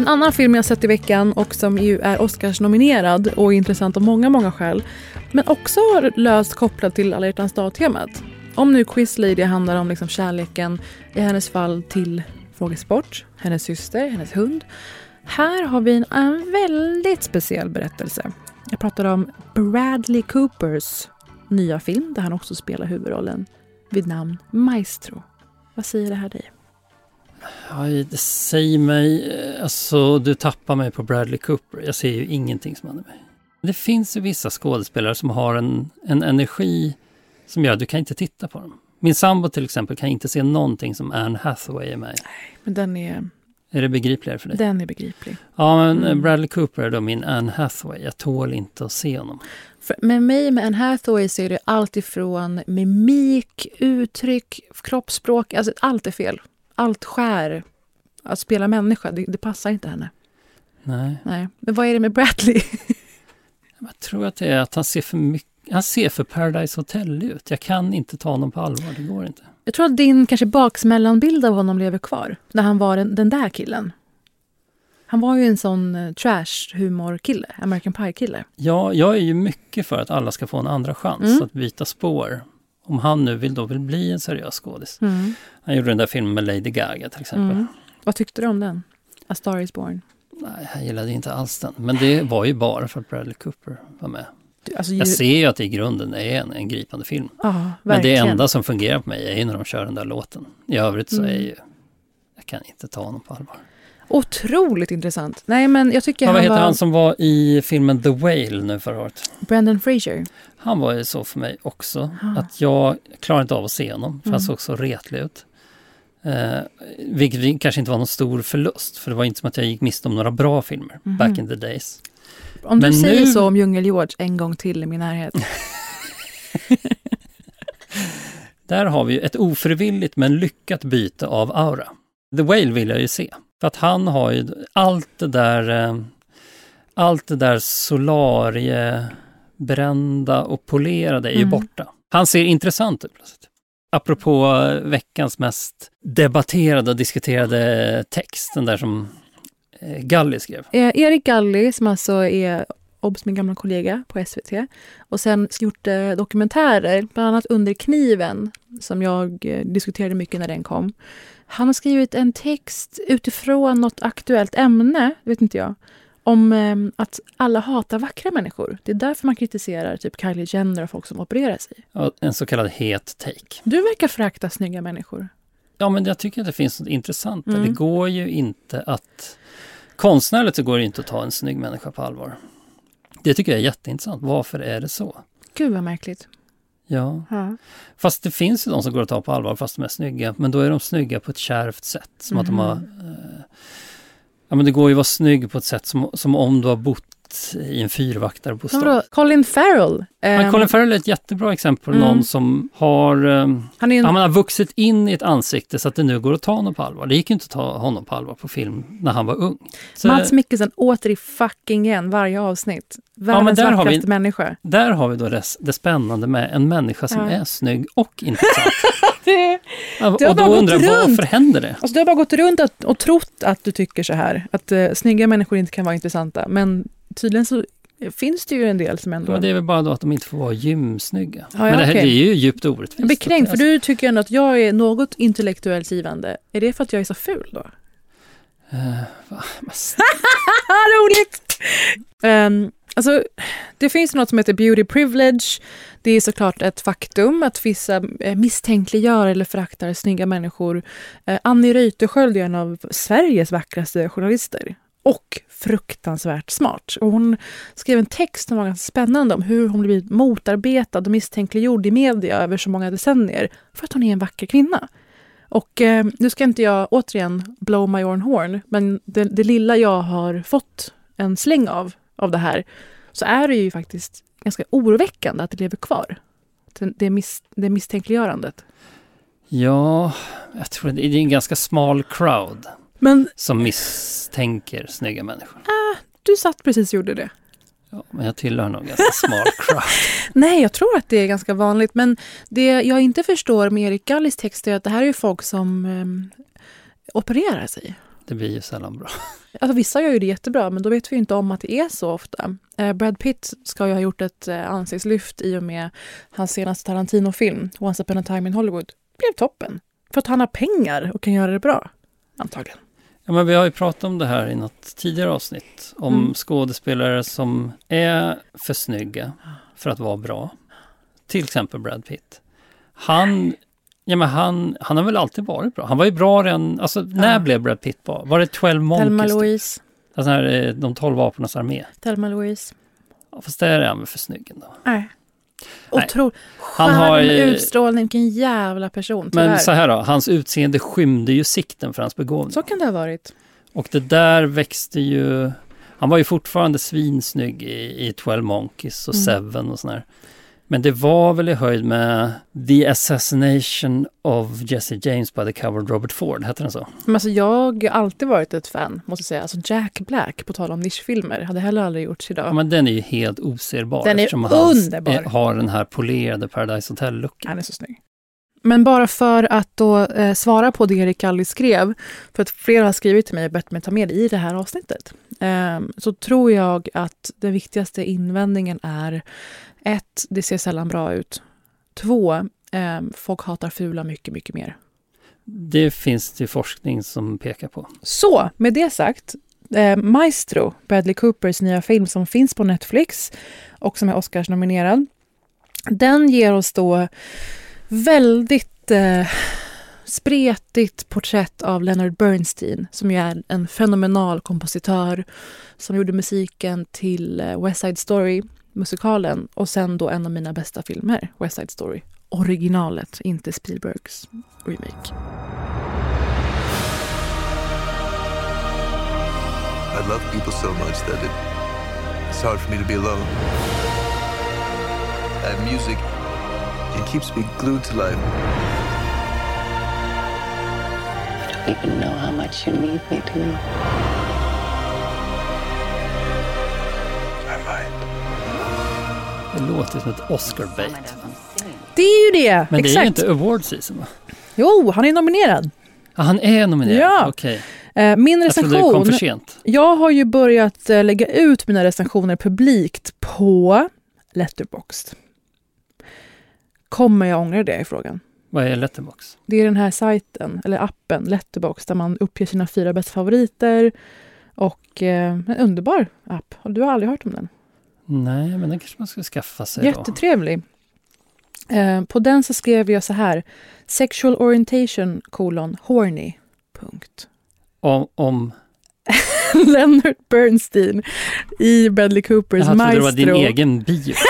En annan film jag sett i veckan och som ju är Oscars-nominerad och intressant av många, många skäl. Men också löst kopplad till alla hjärtans dag-temat. Om nu Quiz Lady handlar om liksom kärleken, i hennes fall till frågesport, hennes syster, hennes hund. Här har vi en, en väldigt speciell berättelse. Jag pratar om Bradley Coopers nya film där han också spelar huvudrollen vid namn Maestro. Vad säger det här dig? Ja, det säger mig, eh, alltså du tappar mig på Bradley Cooper. Jag ser ju ingenting som är med. Det finns ju vissa skådespelare som har en, en energi som gör att du kan inte titta på dem. Min sambo till exempel kan inte se någonting som Anne Hathaway är med i. Men den är, Är det begripligare för dig? den är begriplig. Ja, men eh, Mm. Bradley Cooper är då min Anne Hathaway. Jag tål inte att se honom. För med mig med Anne Hathaway så är det allt ifrån mimik, uttryck, kroppsspråk. Alltså allt är fel. Allt skär. Att spela människa, det, det passar inte henne. Nej. Nej. Men vad är det med Bradley? Jag tror att det är att han ser för mycket, han ser för Paradise Hotel ut. Jag kan inte ta honom på allvar, det går inte. Jag tror att din kanske baksmällanbild av honom lever kvar. När han var den, den där killen. Han var ju en sån uh, trash-humor-kille. American Pie-kille. Ja, jag är ju mycket för att alla ska få en andra chans Mm. att byta spår. Om han nu vill då vill bli en seriös skådis. Mm. Han gjorde den där filmen med Lady Gaga till exempel. Mm. Vad tyckte du om den? A Star Is Born. Nej, jag gillade inte alls den. Men det var ju bara för att Bradley Cooper var med. Du, alltså, Jag ju- ser ju att det i grunden är en, en gripande film. Ja, Men det enda som fungerar på mig är ju när de kör den där låten. I övrigt så Mm. är ju... Jag kan inte ta honom på allvar. Otroligt intressant. Nej, men jag tycker Ja, vad han heter var... han som var i filmen The Whale nu förra året? Brandon Fraser. Han var ju så för mig också. Ah. Att jag klarar inte av att se honom, för han Mm. såg så retlig ut. Eh, vilket vi- kanske inte var någon stor förlust, för det var inte som att jag gick miste om några bra filmer Mhm. back in the days. Om Men du säger nu- så om Djungel-George en gång till i min närhet. Där har vi ett ofrivilligt men lyckat byte av aura. The Whale vill jag ju se. För att han har ju allt det där eh, allt det där solariebrända och polerade är ju Mm. borta. Han ser intressant ut plötsligt. Apropå eh, veckans mest debatterade och diskuterade text, den där som eh, Galli skrev. Erik Galli, som alltså är Obs, min gamla kollega på SVT, och sen gjort eh, dokumentärer, bland annat Under kniven, som jag eh, diskuterade mycket när den kom. Han har skrivit en text utifrån något aktuellt ämne, vet inte jag, om eh, att alla hatar vackra människor. Det är därför man kritiserar typ Kylie Jenner och folk som opererar sig. Ja, En så kallad het take. Du verkar förakta snygga människor. Ja, men jag tycker att det finns något intressant. Mm. Det går ju inte att... Konstnärligt så går det inte att ta en snygg människa på allvar. Det tycker jag är jätteintressant. Varför är det så? Gud vad märkligt. Ja. Ja. Fast det finns ju de som går att ta på allvar fast de är snygga. Men då är de snygga på ett kärvt sätt. Som att de har... Eh, ja men det går ju att vara snygg på ett sätt som, som om du har bott i en fyrvaktarbostad. Vadå, Colin Farrell. Men ehm, Colin Farrell är ett jättebra exempel Mm. någon som har, um, Han är en- han har vuxit in i ett ansikte så att det nu går att ta honom på allvar. Det gick ju inte att ta honom på allvar på film när han var ung. Så, Mats Mikkelsen åter i fucking igen varje avsnitt. Världens där har vi- vackraste människa. där har vi då det, det spännande med en människa som Ja. är snygg och intressant. det, Ja, Du har och bara då undrar jag, varför händer det? alltså, du har bara gått runt att, och trott att du tycker så här. Att uh, snygga människor inte kan vara intressanta. Men tydligen så finns det ju en del som ändå... Ja, det är väl bara då att de inte får vara gymsnygga. ja, Men det, här, det är ju djupt orättvist. Jag blir kränkt, för du tycker ändå att jag är något intellektuellt givande. Är det för att jag är så ful då? Men Roligt! Um, alltså, det finns något som heter beauty privilege. Det är såklart ett faktum att vissa eh, misstänkliggör eller föraktar snygga människor. Eh, Annie Reuterskiöld är en av Sveriges vackraste journalister. Och fruktansvärt smart. Och hon skrev en text som var ganska spännande om hur hon blivit motarbetad och misstänkliggjord i media över så många decennier för att hon är en vacker kvinna. Och eh, nu ska inte jag återigen blow my own horn, men det, det lilla jag har fått en släng av, av det här, så är det ju faktiskt ganska oroväckande att det lever kvar. Det, det, mis, det misstänkliggörandet. Ja, jag tror det är en ganska smal crowd men som misstänker snygga människor. du satt precis och gjorde det. Ja, men jag tillhör nog en ganska smal crowd. Nej, jag tror att det är ganska vanligt. Men det jag inte förstår med Erik Gallis text är att det här är ju folk som ehm, opererar sig. Det blir ju sällan bra. Alltså, vissa gör ju det jättebra, men då vet vi inte om att det är så ofta. Eh, Brad Pitt ska ju ha gjort ett eh, ansiktslyft i och med hans senaste Tarantino-film, Once upon a time in Hollywood. Blev toppen. För att han har pengar och kan göra det bra. Antagligen. Ja, men vi har ju pratat om det här i något tidigare avsnitt. Om Mm. skådespelare som är för snygga för att vara bra. Till exempel Brad Pitt. Han, ja, men han, han har väl alltid varit bra. Han var ju bra redan, alltså när blev Brad Pitt bra? Var det 12 Monkeys? Thelma typ? Louise. Alltså här, eh, de 12 apornas armé. Thelma Louise. Ja, fast där är han väl för snygg ändå. Nej. Otro... Han har ju- utstrålning, vilken jävla person. Tyvärr. Men så här då, hans utseende skymde ju sikten för hans begåvning. Så kan det ha varit. Och det där växte ju... Han var ju fortfarande svinsnygg i, i 12 Monkeys och Mm. Seven och sådär. Men det var väl i höjd med The Assassination of Jesse James by the Coward Robert Ford, hette den så? Men alltså, jag har alltid varit ett fan, måste jag säga. Alltså Jack Black, på tal om nischfilmer, hade heller aldrig gjorts idag. Ja, men den är ju helt oserbar. Den är han underbar. är- har den här polerade Paradise Hotel-looken. Han är så snygg. Men bara för att då eh, svara på det Erik Galli skrev, för att flera har skrivit till mig och bett mig ta med det i det här avsnittet, eh, så tror jag att den viktigaste invändningen är ett, det ser sällan bra ut. Två, eh, folk hatar fula mycket, mycket mer. Det finns det forskning som pekar på. Så, med det sagt, eh, Maestro, Bradley Coopers nya film som finns på Netflix och som är Oscars-nominerad. Den ger oss då väldigt eh, spretigt porträtt av Leonard Bernstein som ju är en fenomenal kompositör som gjorde musiken till eh, West Side Story, musikalen och sen då en av mina bästa filmer, West Side Story. Originalet, inte Spielbergs remake. I love people so much that it, it's hard for me to be alone. And music, it keeps me glued to life. don't even know how much you need me to Det låter som ett Oscar-bait. Det är ju det! Men det är Exakt. ju inte award season va? Jo, han är nominerad. Ja, han är nominerad? Ja. Okej. Eh, Min Jag recension... kom för sent. Jag har ju börjat eh, lägga ut mina recensioner publikt på Letterboxd. Kommer jag ångra det i frågan? Vad är Letterbox? Det är den här sajten, eller appen, Letterbox, där man uppger sina fyra bästa favoriter. Och eh, en underbar app. Du har aldrig hört om den? Nej, men den kanske man ska skaffa sig Jättetrevlig. Eh, på den så skrev jag så här. Sexual orientation kolon horny. Punkt. Om, om Leonard Bernstein i Bradley Coopers jag Maestro. det var din egen bio.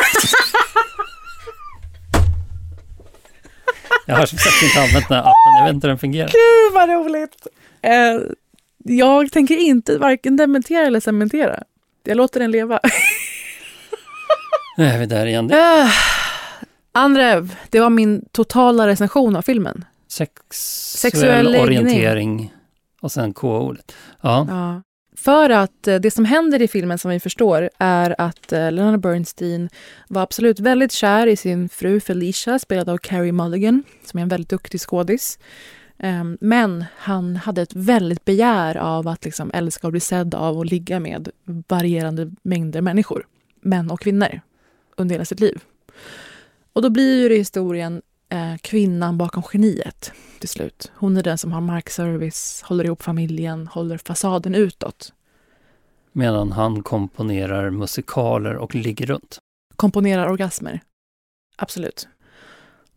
jag har som sagt inte använt den här appen, jag vet inte hur den fungerar. Gud vad roligt! Eh, jag tänker inte varken dementera eller cementera. Jag låter den leva. Nu är vi där igen. Uh, Andrev, det var min totala recension av filmen. Sexuell, Sexuell orientering och sen K-ordet. Ja. ja. För att eh, det som händer i filmen som vi förstår är att eh, Leonard Bernstein var absolut väldigt kär i sin fru Felicia spelad av Carey Mulligan som är en väldigt duktig skådis. Um, men han hade ett väldigt begär av att liksom älska och bli sedd av och ligga med varierande mängder människor, män och kvinnor, under hela sitt liv. Och då blir ju det historien eh, kvinnan bakom geniet till slut. Hon är den som har markservice, håller ihop familjen, håller fasaden utåt. Medan han komponerar musikaler och ligger runt. Komponerar orgasmer. Absolut.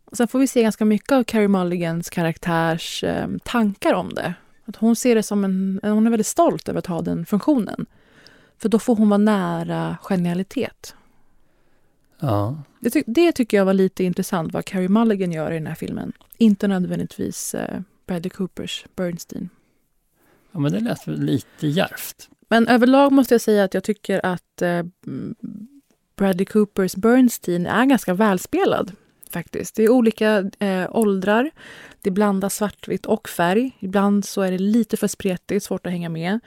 Och sen får vi se ganska mycket av Carrie Mulligans karaktärs eh, tankar om det. Att hon ser det som en... Hon är väldigt stolt över att ha den funktionen. För då får hon vara nära genialitet. Ja. Det, ty det, tycker jag var lite intressant vad Carrie Mulligan gör i den här filmen. Inte nödvändigtvis eh, Bradley Coopers Bernstein. Ja, men det lät lite järvt. Men överlag måste jag säga att jag tycker att eh, Bradley Coopers Bernstein är ganska välspelad. faktiskt. Det är olika eh, åldrar. Det blandas svartvitt och färg. Ibland så är det lite för spretigt, svårt att hänga med.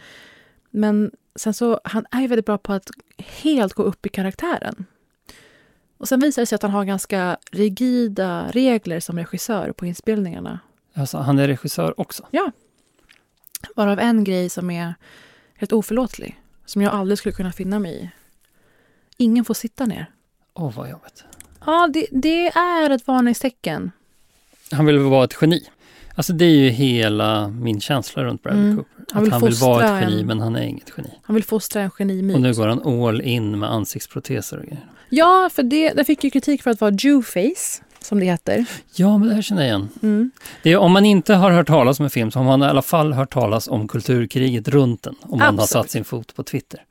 Men sen så, han är väldigt bra på att helt gå upp i karaktären. Och sen visar det sig att han har ganska rigida regler som regissör på inspelningarna. Alltså, han är regissör också? Ja. Varav en grej som är helt oförlåtlig. Som jag aldrig skulle kunna finna mig i. Ingen får sitta ner. Åh, oh, vad jobbigt. Ja, det, det, är ett varningstecken. Han vill vara ett geni. Alltså det är ju hela min känsla runt Bradley mm. Cooper. Han vill, han vill vara ett geni, en... men han är inget geni. Han vill fostra en genimyt. Och nu går han all in med ansiktsproteser och grejer. Ja, för det, det fick ju kritik för att vara Jewface, som det heter. Ja, men det här känner jag igen. Mm. Det är, om man inte har hört talas om en film så har man i alla fall hört talas om kulturkriget runt den. Om man Absolut. har satt sin fot på Twitter.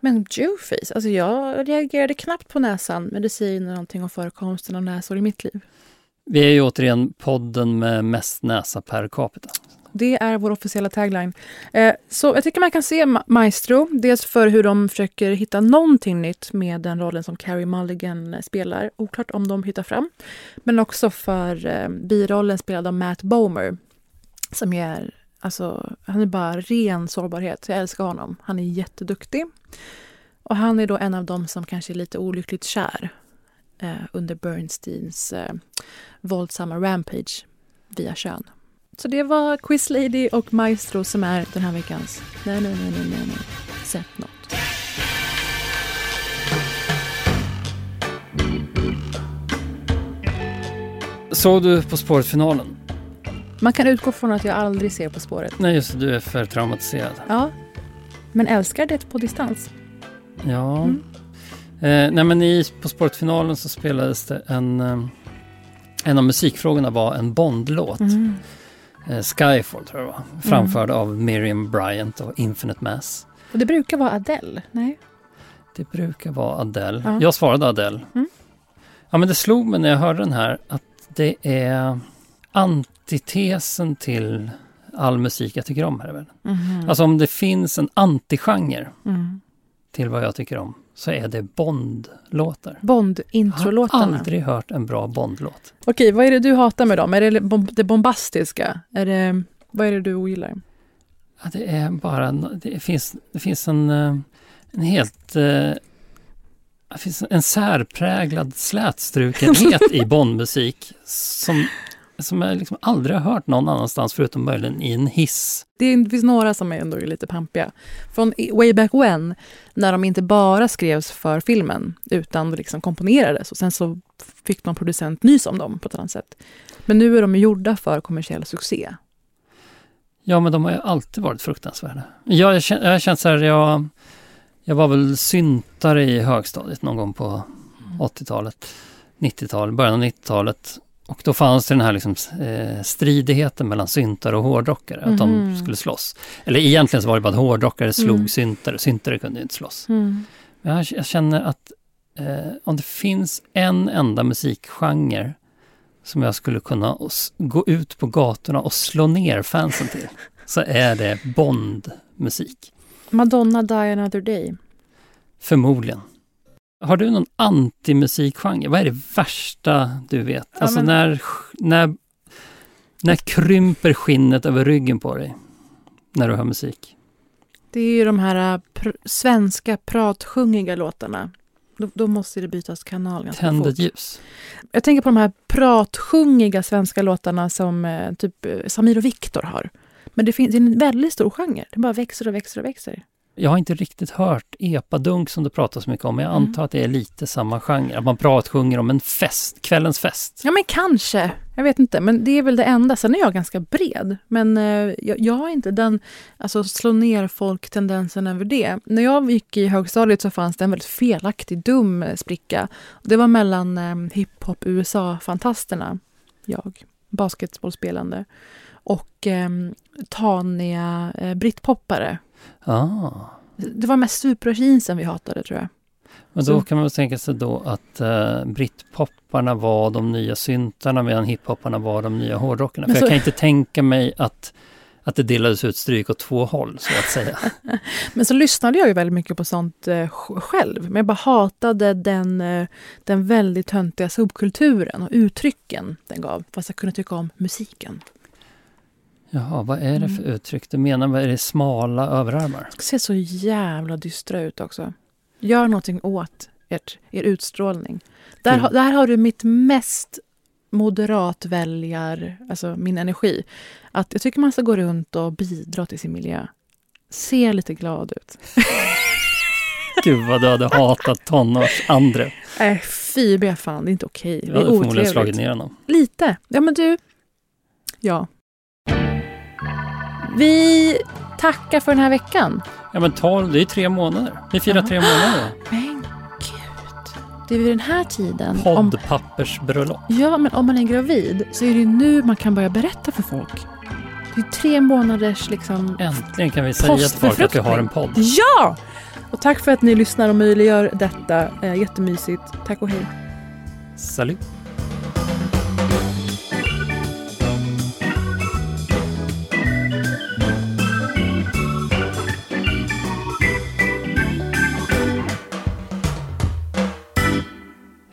Men Jewface, alltså jag reagerade knappt på näsan, men det säger någonting om förekomsten av näsor i mitt liv. Vi är ju återigen podden med mest näsa per capita. Det är vår officiella tagline. Eh, så jag tycker man kan se Maestro, dels för hur de försöker hitta någonting nytt med den rollen som Carrie Mulligan eh, spelar. Oklart om de hittar fram. Men också för eh, birollen spelad av Matt Bomer. Som är, alltså, han är bara ren sårbarhet. Jag älskar honom. Han är jätteduktig. Och han är då en av dem som kanske är lite olyckligt kär eh, under Bernsteins eh, våldsamma rampage via kön. Så det var Quiz Lady och Maestro som är den här veckans Nej, nej, nej, nej, nej, nej. Sätt något. Såg du På spåret-finalen? Man kan utgå från att jag aldrig ser På spåret. Nej, just du är för traumatiserad. Ja, men älskar det på distans. Ja. Mm. Eh, nej, men i På spåret-finalen så spelades det en... Eh, en av musikfrågorna var en Bond-låt. Mm. Eh, Skyfall tror jag var. Framförd mm. av Miriam Bryant och Infinite Mass. Och det brukar vara Adele? Nej? Det brukar vara Adele. Ja. Jag svarade Adele. Mm. Ja men det slog mig när jag hörde den här att det är antitesen till all musik jag tycker om här i världen. Mm. Alltså om det finns en antigenre mm. till vad jag tycker om så är det Bond-låtar. Bond-introlåtarna? Jag har aldrig hört en bra Bond-låt. Okej, vad är det du hatar med dem? Är det det bombastiska? Är det, vad är det du ogillar? Ja, det är bara, det finns, det finns en, eh, en helt eh, det finns en särpräglad slätstrukenhet i Bondmusik som som jag liksom aldrig har hört någon annanstans förutom möjligen i en hiss. Det finns några som är ändå lite pampiga. Från way back when, när de inte bara skrevs för filmen utan liksom komponerades och sen så fick någon producent nys om dem på ett annat sätt. Men nu är de gjorda för kommersiell succé. Ja, men de har ju alltid varit fruktansvärda. Jag, jag, jag har känt så här, jag, jag var väl syntare i högstadiet någon gång på 80-talet, 90-talet, början av 90-talet. Och då fanns det den här liksom, eh, stridigheten mellan syntare och hårdrockare, mm. att de Mhm. skulle slåss. Eller egentligen så var det bara att hårdrockare slog Mm. syntare, syntare kunde inte slåss. Mm. Men jag, jag känner att eh, om det finns en enda musikgenre som jag skulle kunna gå ut på gatorna och slå ner fansen till, så är det Bond-musik. Madonna Die Another Day. Förmodligen. Har du någon antimusikgenre? Vad är det värsta du vet? Ja, alltså men- när, när, när krymper skinnet över ryggen på dig? När du hör musik? Det är ju de här äh, pr- svenska pratsjungiga låtarna. Då, då måste det bytas kanal ganska Tänd fort. ljus. Jag tänker på de här pratsjungiga svenska låtarna som eh, typ eh, Samir och Viktor har. Men det finns det är en väldigt stor genre. Det bara växer och växer och växer. Jag har inte riktigt hört epadunk som det pratas så mycket om, men jag Mm. antar att det är lite samma genre. Att man pratsjunger om en fest, kvällens fest. Ja, men kanske. Jag vet inte. Men det är väl det enda. Sen är jag ganska bred. Men eh, jag, jag har inte den alltså, slå ner folk-tendensen över det. När jag gick i högstadiet så fanns det en väldigt felaktig, dum eh, spricka. Det var mellan eh, hiphop-USA-fantasterna, jag, basketbollspelande, och eh, taniga eh, britpoppare. Ah. Det var mest superjeansen vi hatade, tror jag. Men då Så- kan man väl tänka sig då att uh, brittpopparna var de nya syntarna medan hiphopparna var de nya hårdrockarna. För Men jag så- kan inte tänka mig att, att det delades ut stryk åt två håll, så att säga. Men så lyssnade jag ju väldigt mycket på sånt eh, sj- själv. Men jag bara hatade den, eh, den väldigt töntiga subkulturen och uttrycken den gav. Fast jag kunde tycka om musiken. Jaha, vad är det för Mm. uttryck du menar? Vad är det smala överarmar? Det ser så jävla dystra ut också. Gör någonting åt ert, er utstrålning. Där, har- där har du mitt mest moderat väljar, alltså min energi. Att jag tycker man ska gå runt och bidra till sin miljö. Se lite glad ut. Gud vad du hade hatat tonårsandre. Nej, fy be fan, det är inte okej. Du Det hade är förmodligen otrevligt. slagit ner honom. Lite. Ja, men du. Ja. Vi tackar för den här veckan. Ja men 12, det är tre månader. Vi firar tre månader. Men gud. Det är vid den här tiden. Om, Poddpappersbröllop. ja, men om man är gravid så är det ju nu man kan börja berätta för folk. Det är tre månaders liksom... Äntligen kan vi säga till folk att vi har en podd. Ja! Och tack för att ni lyssnar och möjliggör detta. Eh, jättemysigt. Tack och hej. Salut!